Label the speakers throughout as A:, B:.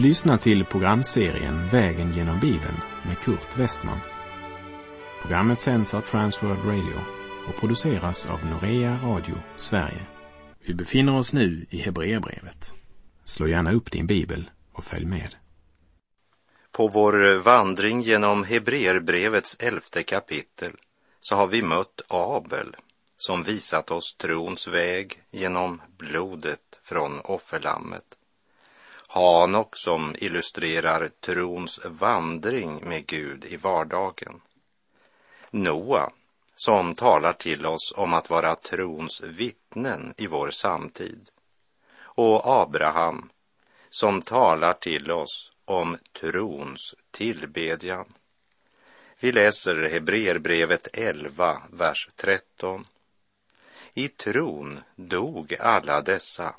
A: Du lyssnar till programserien Vägen genom Bibeln med Kurt Westman. Programmet sänds av Transworld Radio och produceras av Norea Radio Sverige. Vi befinner oss nu i Hebreerbrevet. Slå gärna upp din bibel och följ med.
B: På vår vandring genom Hebreerbrevets elfte kapitel så har vi mött Abel som visat oss trons väg genom blodet från offerlammet. Hanok som illustrerar trons vandring med Gud i vardagen. Noa som talar till oss om att vara trons vittnen i vår samtid. Och Abraham som talar till oss om trons tillbedjan. Vi läser Hebreerbrevet 11, vers 13. I tron dog alla dessa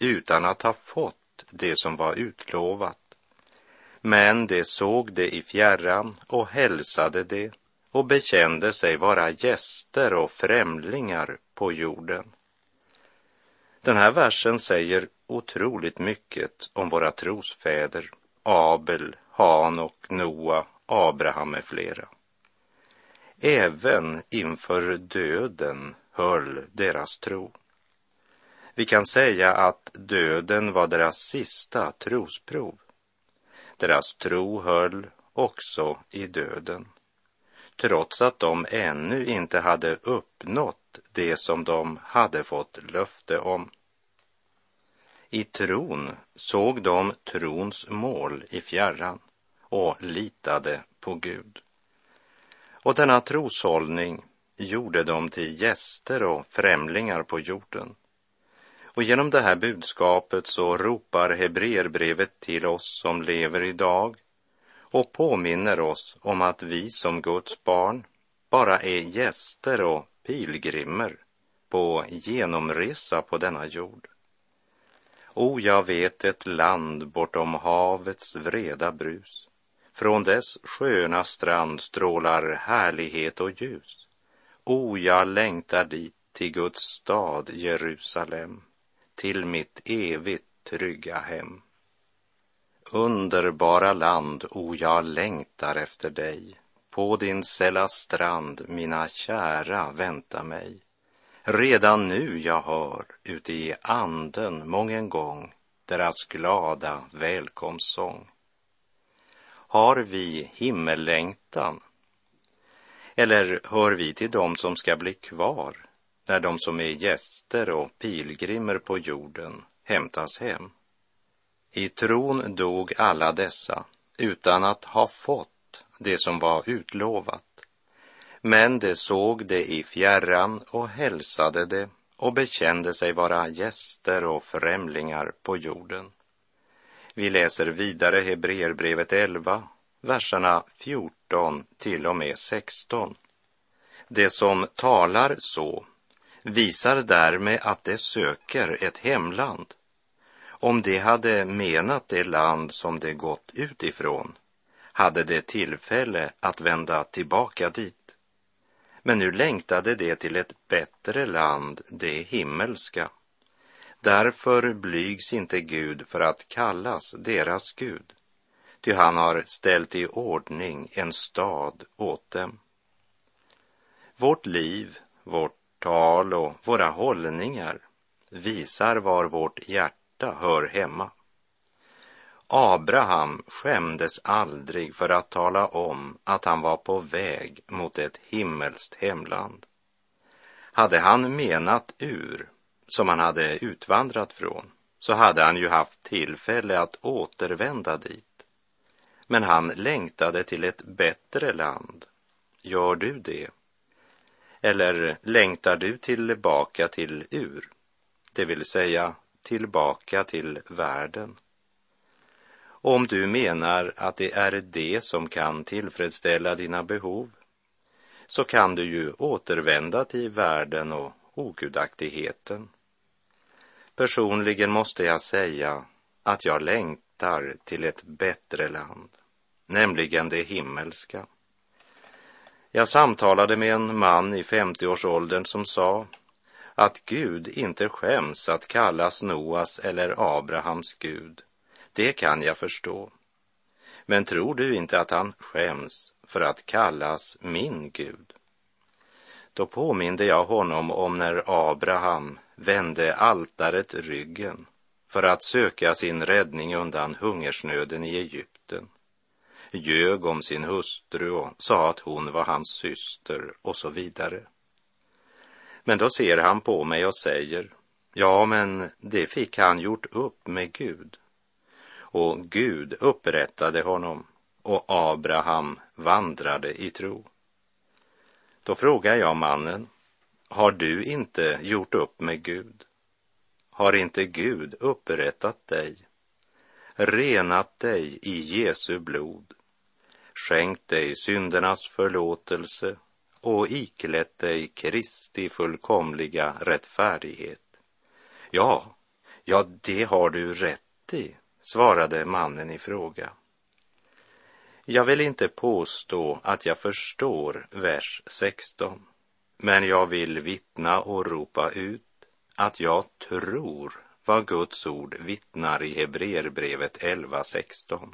B: utan att ha fått det som var utlovat. Men de såg det i fjärran och hälsade det och bekände sig vara gäster och främlingar på jorden. Den här versen säger otroligt mycket om våra trosfäder, Abel, Hanok, Noa, Abraham med flera. Även inför döden höll deras tro. Vi kan säga att döden var deras sista trosprov. Deras tro höll också i döden, trots att de ännu inte hade uppnått det som de hade fått löfte om. I tron såg de trons mål i fjärran och litade på Gud. Och denna troshållning gjorde dem till gäster och främlingar på jorden. Och genom det här budskapet så ropar Hebreerbrevet till oss som lever idag och påminner oss om att vi som Guds barn bara är gäster och pilgrimer på genomresa på denna jord. O, jag vet ett land bortom havets vreda brus. Från dess sköna strand strålar härlighet och ljus. O, jag längtar dit till Guds stad Jerusalem till mitt evigt trygga hem. Underbara land, o, jag längtar efter dig. På din sälla strand, mina kära, vänta mig. Redan nu jag hör ute i anden mången gång deras glada välkomstsång. Har vi himmellängtan? Eller hör vi till dem som ska bli kvar när de som är gäster och pilgrimer på jorden hämtas hem. I tron dog alla dessa utan att ha fått det som var utlovat. Men de såg det i fjärran och hälsade det och bekände sig vara gäster och främlingar på jorden. Vi läser vidare Hebreerbrevet 11, verserna 14 till och med 16. Det som talar så visar därmed att de söker ett hemland. Om de hade menat det land som de gått utifrån hade de tillfälle att vända tillbaka dit. Men nu längtade de till ett bättre land, det himmelska. Därför blygs inte Gud för att kallas deras Gud, ty han har ställt i ordning en stad åt dem. Vårt liv, vårt tal och våra hållningar visar var vårt hjärta hör hemma. Abraham skämdes aldrig för att tala om att han var på väg mot ett himmelskt hemland. Hade han menat Ur, som han hade utvandrat från, så hade han ju haft tillfälle att återvända dit. Men han längtade till ett bättre land. Gör du det? Eller längtar du tillbaka till Ur, det vill säga tillbaka till världen? Om du menar att det är det som kan tillfredsställa dina behov, så kan du ju återvända till världen och ogudaktigheten. Personligen måste jag säga att jag längtar till ett bättre land, nämligen det himmelska. Jag samtalade med en man i 50-årsåldern som sa att Gud inte skäms att kallas Noas eller Abrahams Gud Det kan jag förstå. Men tror du inte att han skäms för att kallas min Gud? Då påminde jag honom om när Abraham vände altaret ryggen för att söka sin räddning undan hungersnöden i Egypten, ljög om sin hustru och sa att hon var hans syster och så vidare. Men då ser han på mig och säger, ja, men det fick han gjort upp med Gud. Och Gud upprättade honom och Abraham vandrade i tro. Då frågar jag mannen, har du inte gjort upp med Gud? Har inte Gud upprättat dig, renat dig i Jesu blod, skänkt dig syndernas förlåtelse och iklätt dig Kristi fullkomliga rättfärdighet? Ja, ja, det har du rätt i, svarade mannen i fråga. Jag vill inte påstå att jag förstår vers 16, men jag vill vittna och ropa ut att jag tror vad Guds ord vittnar i Hebreerbrevet 11.16.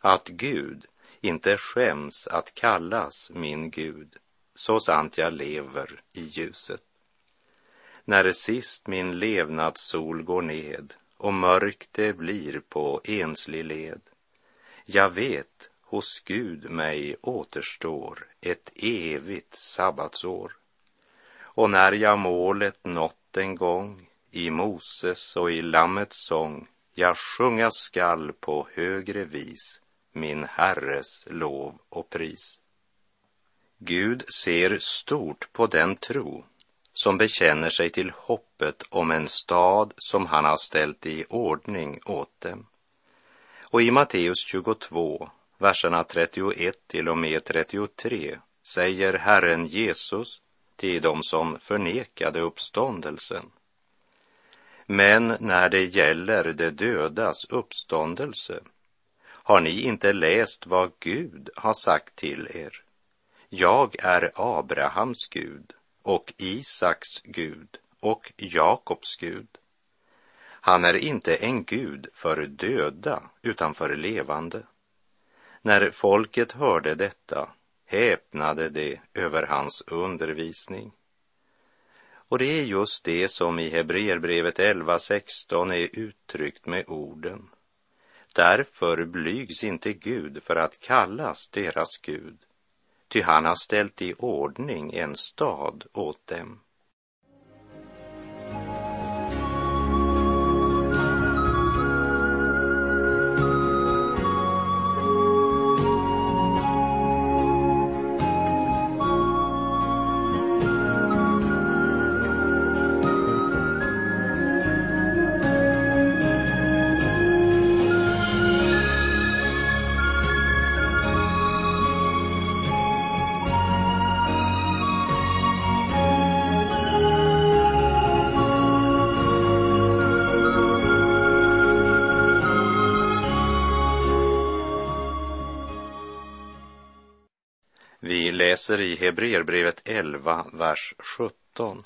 B: Att Gud inte skäms att kallas min Gud, så sant jag lever i ljuset. När sist min levnadssol går ned och mörkt det blir på enslig led, jag vet hos Gud mig återstår ett evigt sabbatsår. Och när jag målet nått en gång i Moses och i Lammets sång jag sjunga skall på högre vis min Herres lov och pris. Gud ser stort på den tro som bekänner sig till hoppet om en stad som han har ställt i ordning åt dem. Och i Matteus 22, verserna 31 till och med 33 säger Herren Jesus till dem som förnekade uppståndelsen. Men när det gäller de dödas uppståndelse har ni inte läst vad Gud har sagt till er. Jag är Abrahams Gud och Isaks Gud och Jakobs Gud. Han är inte en Gud för döda utan för levande. När folket hörde detta häpnade de över hans undervisning. Och det är just det som i Hebreerbrevet 11.16 är uttryckt med orden. Därför blygs inte Gud för att kallas deras Gud, ty han har ställt i ordning en stad åt dem. Läser i Hebreerbrevet 11, vers 17.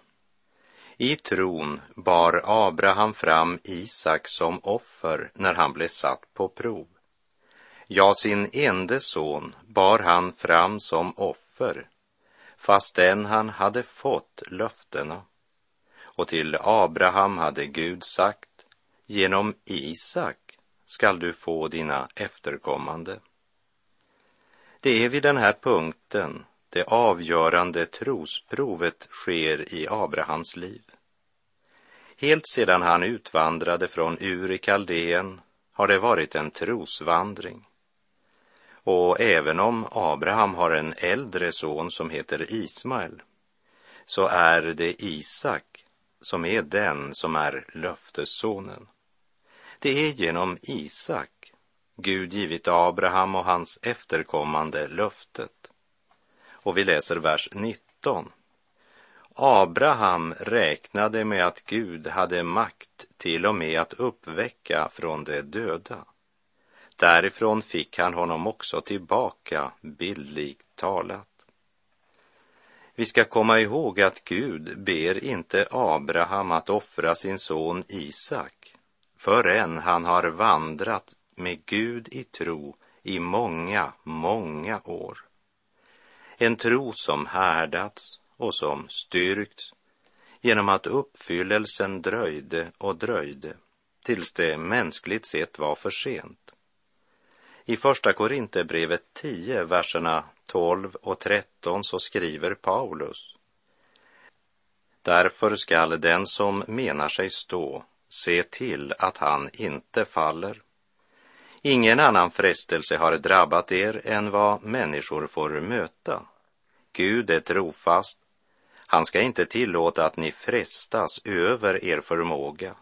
B: I tron bar Abraham fram Isak som offer när han blev satt på prov. Ja, sin ende son bar han fram som offer, fastän han hade fått löftena. Och till Abraham hade Gud sagt, genom Isak skall du få dina efterkommande. Det är vid den här punkten det avgörande trosprovet sker i Abrahams liv. Helt sedan han utvandrade från Ur i Kaldén har det varit en trosvandring. Och även om Abraham har en äldre son som heter Ismael så är det Isak som är den som är löftessonen. Det är genom Isak Gud givit Abraham och hans efterkommande löftet. Och vi läser vers 19. Abraham räknade med att Gud hade makt till och med att uppväcka från de döda. Därifrån fick han honom också tillbaka, bildligt talat. Vi ska komma ihåg att Gud ber inte Abraham att offra sin son Isak förrän han har vandrat med Gud i tro i många, många år. En tro som härdats och som styrkts genom att uppfyllelsen dröjde och dröjde tills det mänskligt sett var för sent. I Första Korinthierbrevet 10, verserna 12 och 13 så skriver Paulus. Därför skall den som menar sig stå se till att han inte faller. Ingen annan frestelse har drabbat er än vad människor får möta. Gud är trofast. Han ska inte tillåta att ni frestas över er förmåga,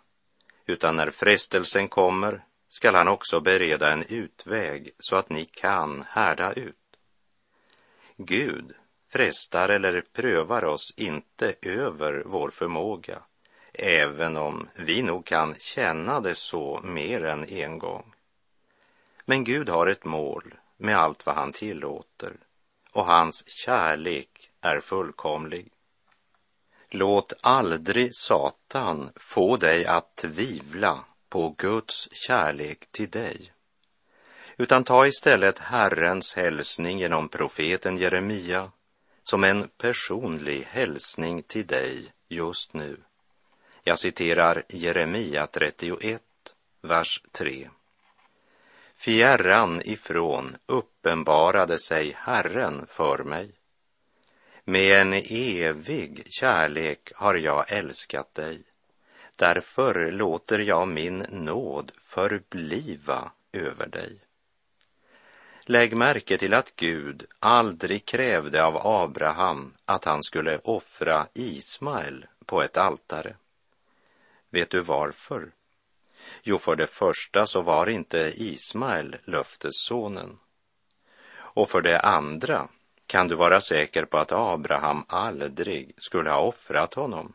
B: utan när frestelsen kommer skall han också bereda en utväg så att ni kan härda ut. Gud frestar eller prövar oss inte över vår förmåga, även om vi nog kan känna det så mer än en gång. Men Gud har ett mål med allt vad han tillåter och hans kärlek är fullkomlig. Låt aldrig Satan få dig att tvivla på Guds kärlek till dig, utan ta istället Herrens hälsning genom profeten Jeremia som en personlig hälsning till dig just nu. Jag citerar Jeremia 31, vers 3. Fjärran ifrån uppenbarade sig Herren för mig. Med en evig kärlek har jag älskat dig. Därför låter jag min nåd förbliva över dig. Lägg märke till att Gud aldrig krävde av Abraham att han skulle offra Ismael på ett altare. Vet du varför? Jo, för det första så var inte Ismael löftessonen. Och för det andra kan du vara säker på att Abraham aldrig skulle ha offrat honom.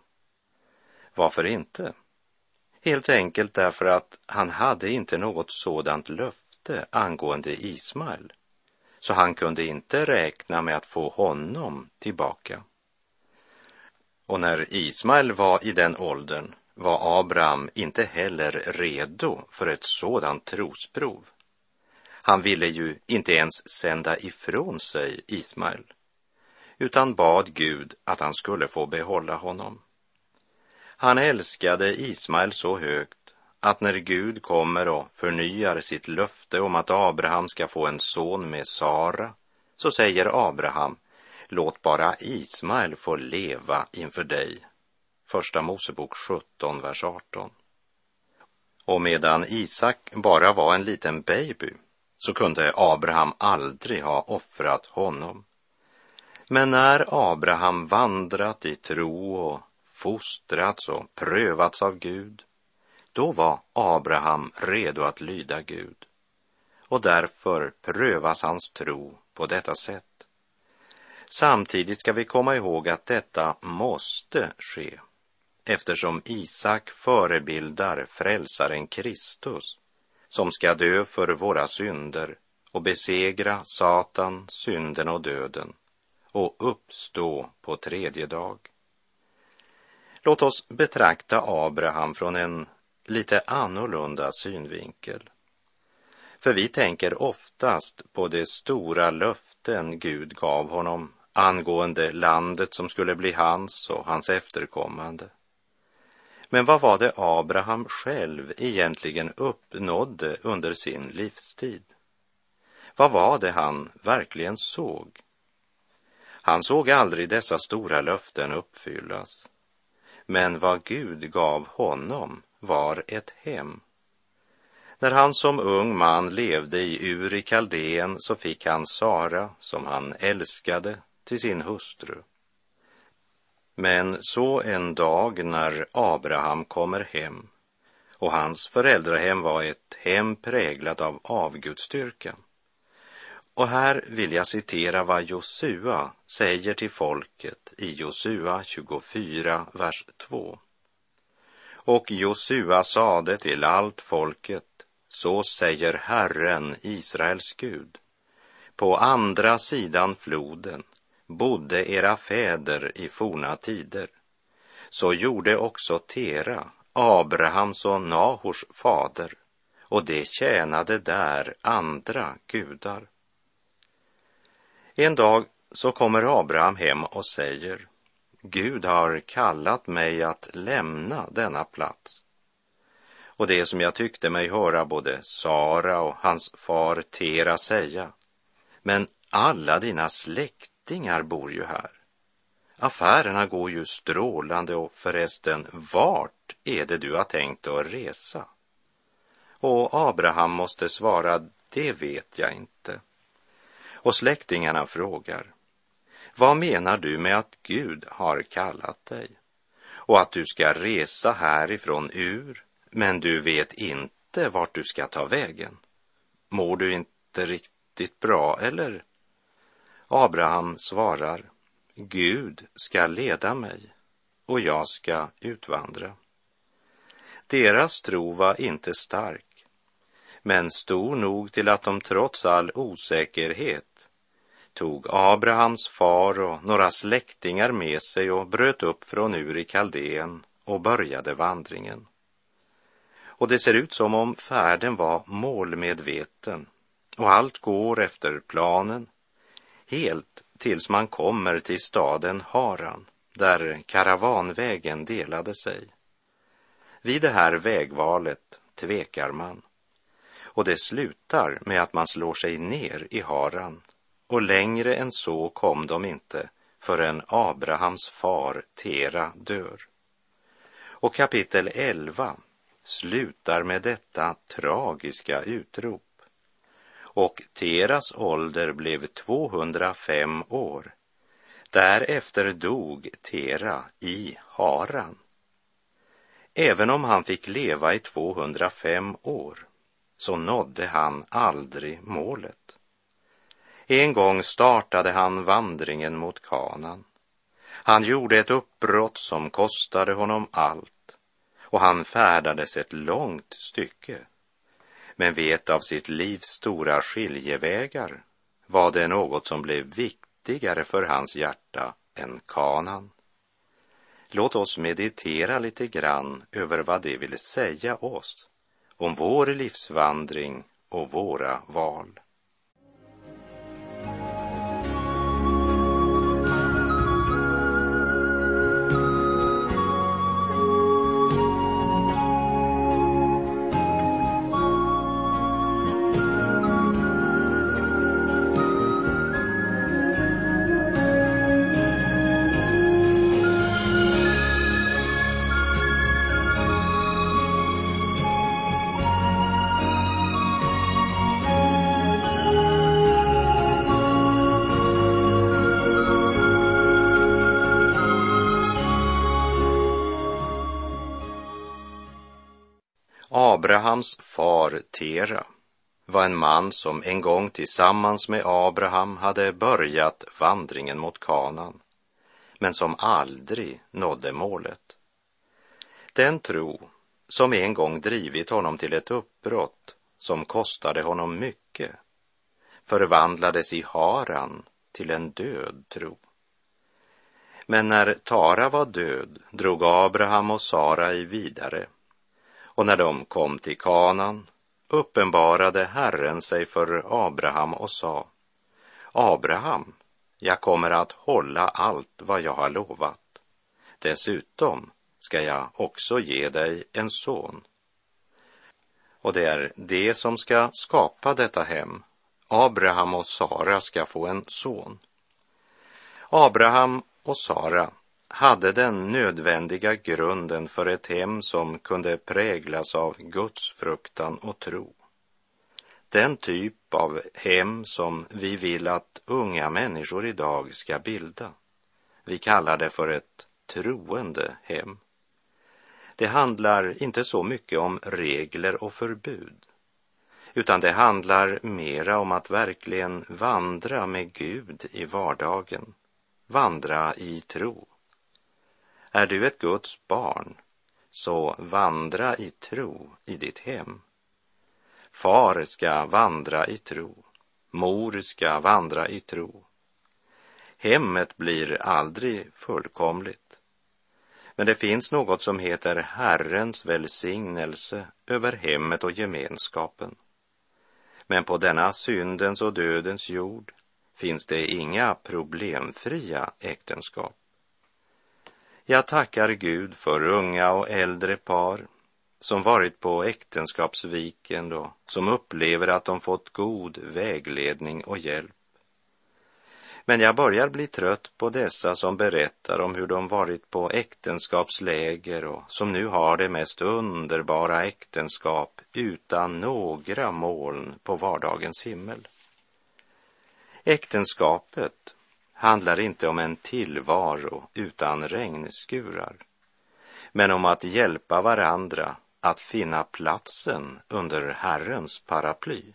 B: Varför inte? Helt enkelt därför att han hade inte något sådant löfte angående Ismael, så han kunde inte räkna med att få honom tillbaka. Och när Ismael var i den åldern var Abraham inte heller redo för ett sådant trosprov. Han ville ju inte ens sända ifrån sig Ismael, utan bad Gud att han skulle få behålla honom. Han älskade Ismael så högt att när Gud kommer och förnyar sitt löfte om att Abraham ska få en son med Sara, så säger Abraham, låt bara Ismael få leva inför dig. Första Mosebok 17, vers 18. Och medan Isak bara var en liten baby så kunde Abraham aldrig ha offrat honom. Men när Abraham vandrat i tro och fostrats och prövats av Gud, då var Abraham redo att lyda Gud. Och därför prövas hans tro på detta sätt. Samtidigt ska vi komma ihåg att detta måste ske eftersom Isak förebildar frälsaren Kristus som ska dö för våra synder och besegra Satan, synden och döden och uppstå på tredje dag. Låt oss betrakta Abraham från en lite annorlunda synvinkel. För vi tänker oftast på de stora löften Gud gav honom angående landet som skulle bli hans och hans efterkommande. Men vad var det Abraham själv egentligen uppnådde under sin livstid? Vad var det han verkligen såg? Han såg aldrig dessa stora löften uppfyllas. Men vad Gud gav honom var ett hem. När han som ung man levde i Ur i så fick han Sara, som han älskade, till sin hustru. Men så en dag när Abraham kommer hem och hans föräldrahem var ett hem präglat av avgudstyrkan. Och här vill jag citera vad Josua säger till folket i Josua 24, vers 2. Och Josua sade till allt folket, så säger Herren, Israels Gud. På andra sidan floden bodde era fäder i forna tider. Så gjorde också Tera, Abrahams och Nahors fader och de tjänade där andra gudar. En dag så kommer Abraham hem och säger Gud har kallat mig att lämna denna plats. Och det som jag tyckte mig höra både Sara och hans far Tera säga, men alla dina släkt släktingar bor ju här. Affärerna går ju strålande och förresten, vart är det du har tänkt att resa? Och Abraham måste svara, det vet jag inte. Och släktingarna frågar, vad menar du med att Gud har kallat dig och att du ska resa härifrån Ur, men du vet inte vart du ska ta vägen? Mår du inte riktigt bra, eller? Abraham svarar, Gud ska leda mig och jag ska utvandra. Deras tro var inte stark, men stor nog till att de trots all osäkerhet tog Abrahams far och några släktingar med sig och bröt upp från Ur i Kaldén och började vandringen. Och det ser ut som om färden var målmedveten och allt går efter planen, helt tills man kommer till staden Haran, där karavanvägen delade sig. Vid det här vägvalet tvekar man och det slutar med att man slår sig ner i Haran och längre än så kom de inte förrän Abrahams far Tera dör. Och kapitel 11 slutar med detta tragiska utrop. Och Teras ålder blev 205 år. Därefter dog Tera i Haran. Även om han fick leva i 205 år så nådde han aldrig målet. En gång startade han vandringen mot kanan. Han gjorde ett uppbrott som kostade honom allt och han färdades ett långt stycke. Men vet av sitt livs stora skiljevägar var det något som blev viktigare för hans hjärta än kanan. Låt oss meditera lite grann över vad det vill säga oss om vår livsvandring och våra val. Abrahams far Tera var en man som en gång tillsammans med Abraham hade börjat vandringen mot kanan, men som aldrig nådde målet. Den tro som en gång drivit honom till ett uppbrott som kostade honom mycket förvandlades i Haran till en död tro. Men när Tara var död drog Abraham och Sarai vidare och när de kom till kanan uppenbarade Herren sig för Abraham och sa Abraham, jag kommer att hålla allt vad jag har lovat. Dessutom ska jag också ge dig en son. Och det är det som ska skapa detta hem. Abraham och Sara ska få en son. Abraham och Sara hade den nödvändiga grunden för ett hem som kunde präglas av Guds fruktan och tro. Den typ av hem som vi vill att unga människor idag ska bilda. Vi kallar det för ett troende hem. Det handlar inte så mycket om regler och förbud, utan det handlar mera om att verkligen vandra med Gud i vardagen, vandra i tro. Är du ett Guds barn, så vandra i tro i ditt hem. Far ska vandra i tro, mor ska vandra i tro. Hemmet blir aldrig fullkomligt, Men det finns något som heter Herrens välsignelse över hemmet och gemenskapen. Men på denna syndens och dödens jord finns det inga problemfria äktenskap. Jag tackar Gud för unga och äldre par som varit på äktenskapsviken och som upplever att de fått god vägledning och hjälp. Men jag börjar bli trött på dessa som berättar om hur de varit på äktenskapsläger och som nu har det mest underbara äktenskap utan några moln på vardagens himmel. Äktenskapet handlar inte om en tillvaro utan regnskurar, men om att hjälpa varandra att finna platsen under Herrens paraply.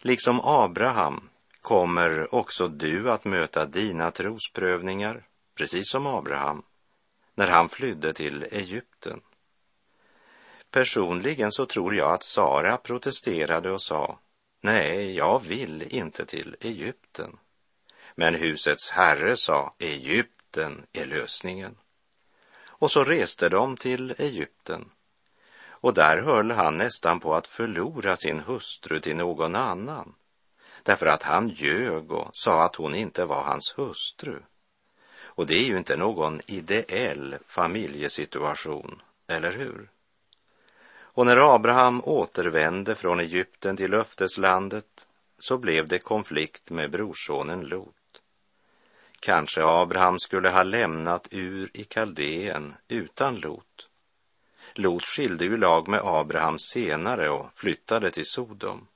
B: Liksom Abraham kommer också du att möta dina trosprövningar, precis som Abraham, när han flydde till Egypten. Personligen så tror jag att Sara protesterade och sa, nej, jag vill inte till Egypten. Men husets herre sa, Egypten är lösningen. Och så reste de till Egypten. Och där höll han nästan på att förlora sin hustru till någon annan. Därför att han ljög och sa att hon inte var hans hustru. Och det är ju inte någon ideell familjesituation, eller hur? Och när Abraham återvände från Egypten till löfteslandet så blev det konflikt med brorsonen Lot. Kanske Abraham skulle ha lämnat Ur i Kaldeen utan Lot. Lot skilde ju lag med Abraham senare och flyttade till Sodom.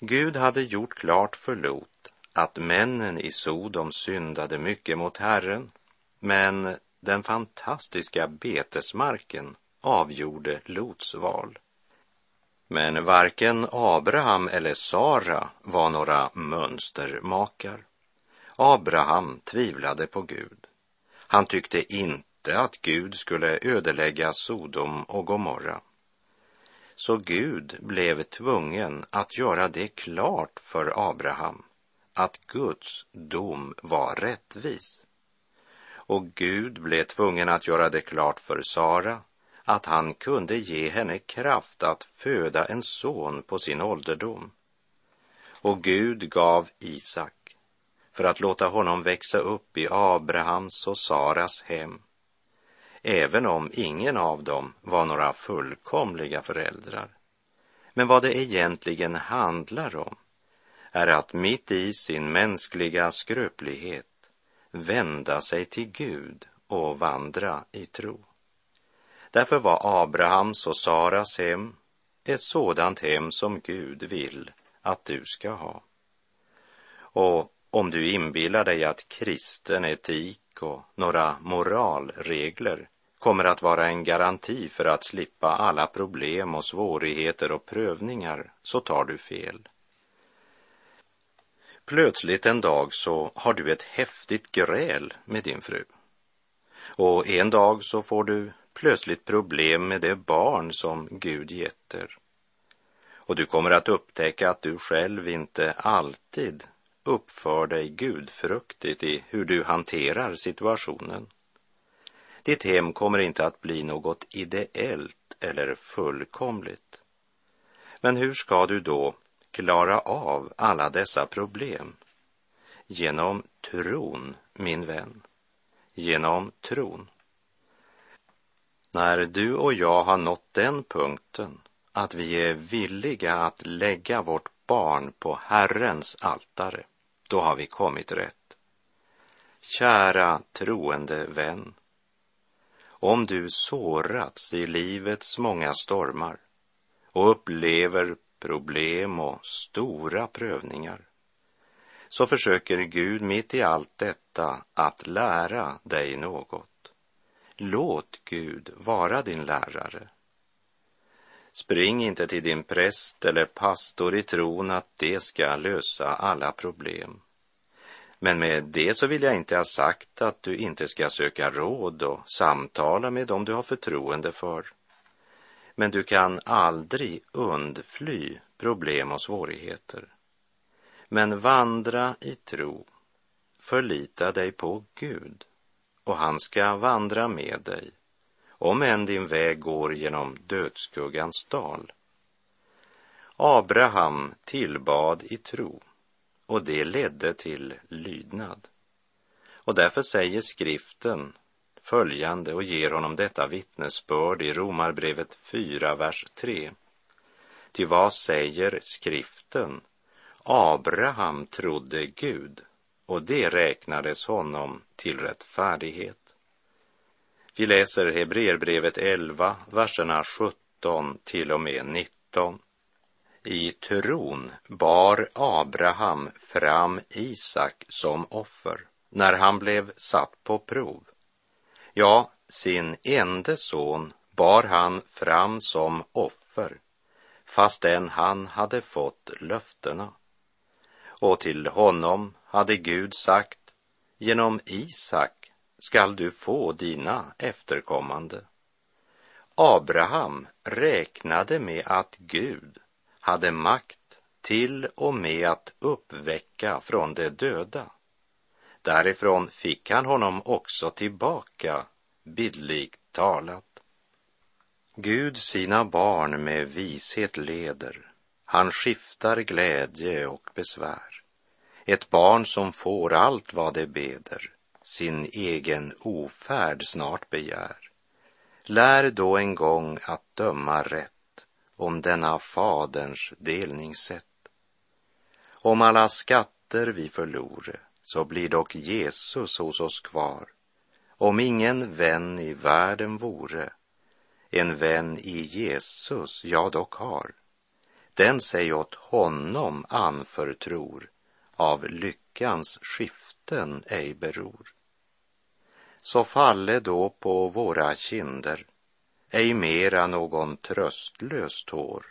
B: Gud hade gjort klart för Lot att männen i Sodom syndade mycket mot Herren, men den fantastiska betesmarken avgjorde Lots val. Men varken Abraham eller Sara var några mönstermakar. Abraham tvivlade på Gud. Han tyckte inte att Gud skulle ödelägga Sodom och Gomorra. Så Gud blev tvungen att göra det klart för Abraham att Guds dom var rättvis. Och Gud blev tvungen att göra det klart för Sara att han kunde ge henne kraft att föda en son på sin ålderdom. Och Gud gav Isak för att låta honom växa upp i Abrahams och Saras hem, även om ingen av dem var några fullkomliga föräldrar. Men vad det egentligen handlar om är att mitt i sin mänskliga skröplighet vända sig till Gud och vandra i tro. Därför var Abrahams och Saras hem ett sådant hem som Gud vill att du ska ha. Och om du inbillar dig att kristen etik och några moralregler kommer att vara en garanti för att slippa alla problem och svårigheter och prövningar så tar du fel. Plötsligt en dag så har du ett häftigt gräl med din fru. Och en dag så får du plötsligt problem med det barn som Gud getter. Och du kommer att upptäcka att du själv inte alltid uppför dig gudfruktigt i hur du hanterar situationen. Ditt hem kommer inte att bli något ideellt eller fullkomligt. Men hur ska du då klara av alla dessa problem? Genom tron, min vän. Genom tron. När du och jag har nått den punkten att vi är villiga att lägga vårt barn på Herrens altare, då har vi kommit rätt. Kära troende vän, om du sårats i livets många stormar och upplever problem och stora prövningar, så försöker Gud mitt i allt detta att lära dig något. Låt Gud vara din lärare. Spring inte till din präst eller pastor i tron att det ska lösa alla problem. Men med det så vill jag inte ha sagt att du inte ska söka råd och samtala med dem du har förtroende för. Men du kan aldrig undfly problem och svårigheter. Men vandra i tro, förlita dig på Gud och han ska vandra med dig, om än din väg går genom dödsskuggans dal. Abraham tillbad i tro och det ledde till lydnad. Och därför säger skriften följande och ger honom detta vittnesbörd i Romarbrevet 4, vers 3. Ty vad säger skriften? Abraham trodde Gud och det räknades honom till rättfärdighet. Vi läser Hebreerbrevet 11, verserna 17 till och med 19. I tron bar Abraham fram Isak som offer när han blev satt på prov. Ja, sin ende son bar han fram som offer fastän han hade fått löftena. Och till honom hade Gud sagt, genom Isak skall du få dina efterkommande. Abraham räknade med att Gud hade makt till och med att uppväcka från de döda. Därifrån fick han honom också tillbaka, bildligt talat. Gud sina barn med vishet leder, han skiftar glädje och besvär. Ett barn som får allt vad det beder, sin egen ofärd snart begär. Lär då en gång att döma rätt om denna faderns delningssätt. Om alla skatter vi förlore, så blir dock Jesus hos oss kvar. Om ingen vän i världen vore, en vän i Jesus jag dock har, den sig åt honom anförtror, av lyckans skiften ej beror. Så falle då på våra kinder ej mera någon tröstlös tår.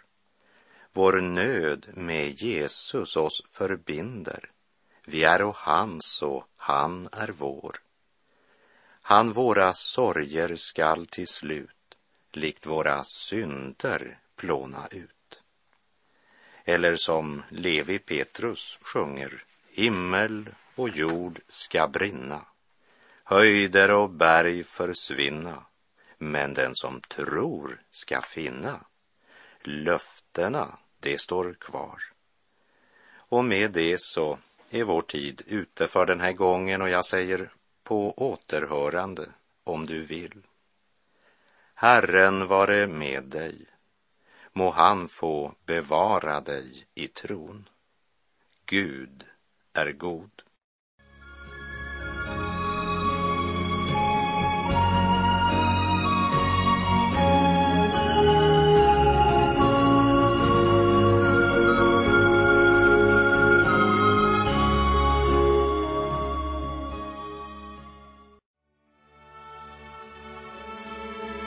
B: Vår nöd med Jesus oss förbinder, vi är och hans och han är vår. Han våra sorger skall till slut likt våra synder plåna ut. Eller som Levi Petrus sjunger, himmel och jord ska brinna, höjder och berg försvinna, men den som tror ska finna. Löftena, det står kvar. Och med det så är vår tid ute för den här gången och jag säger på återhörande om du vill. Herren vare med dig. Må han få bevara dig i tron. Gud är god.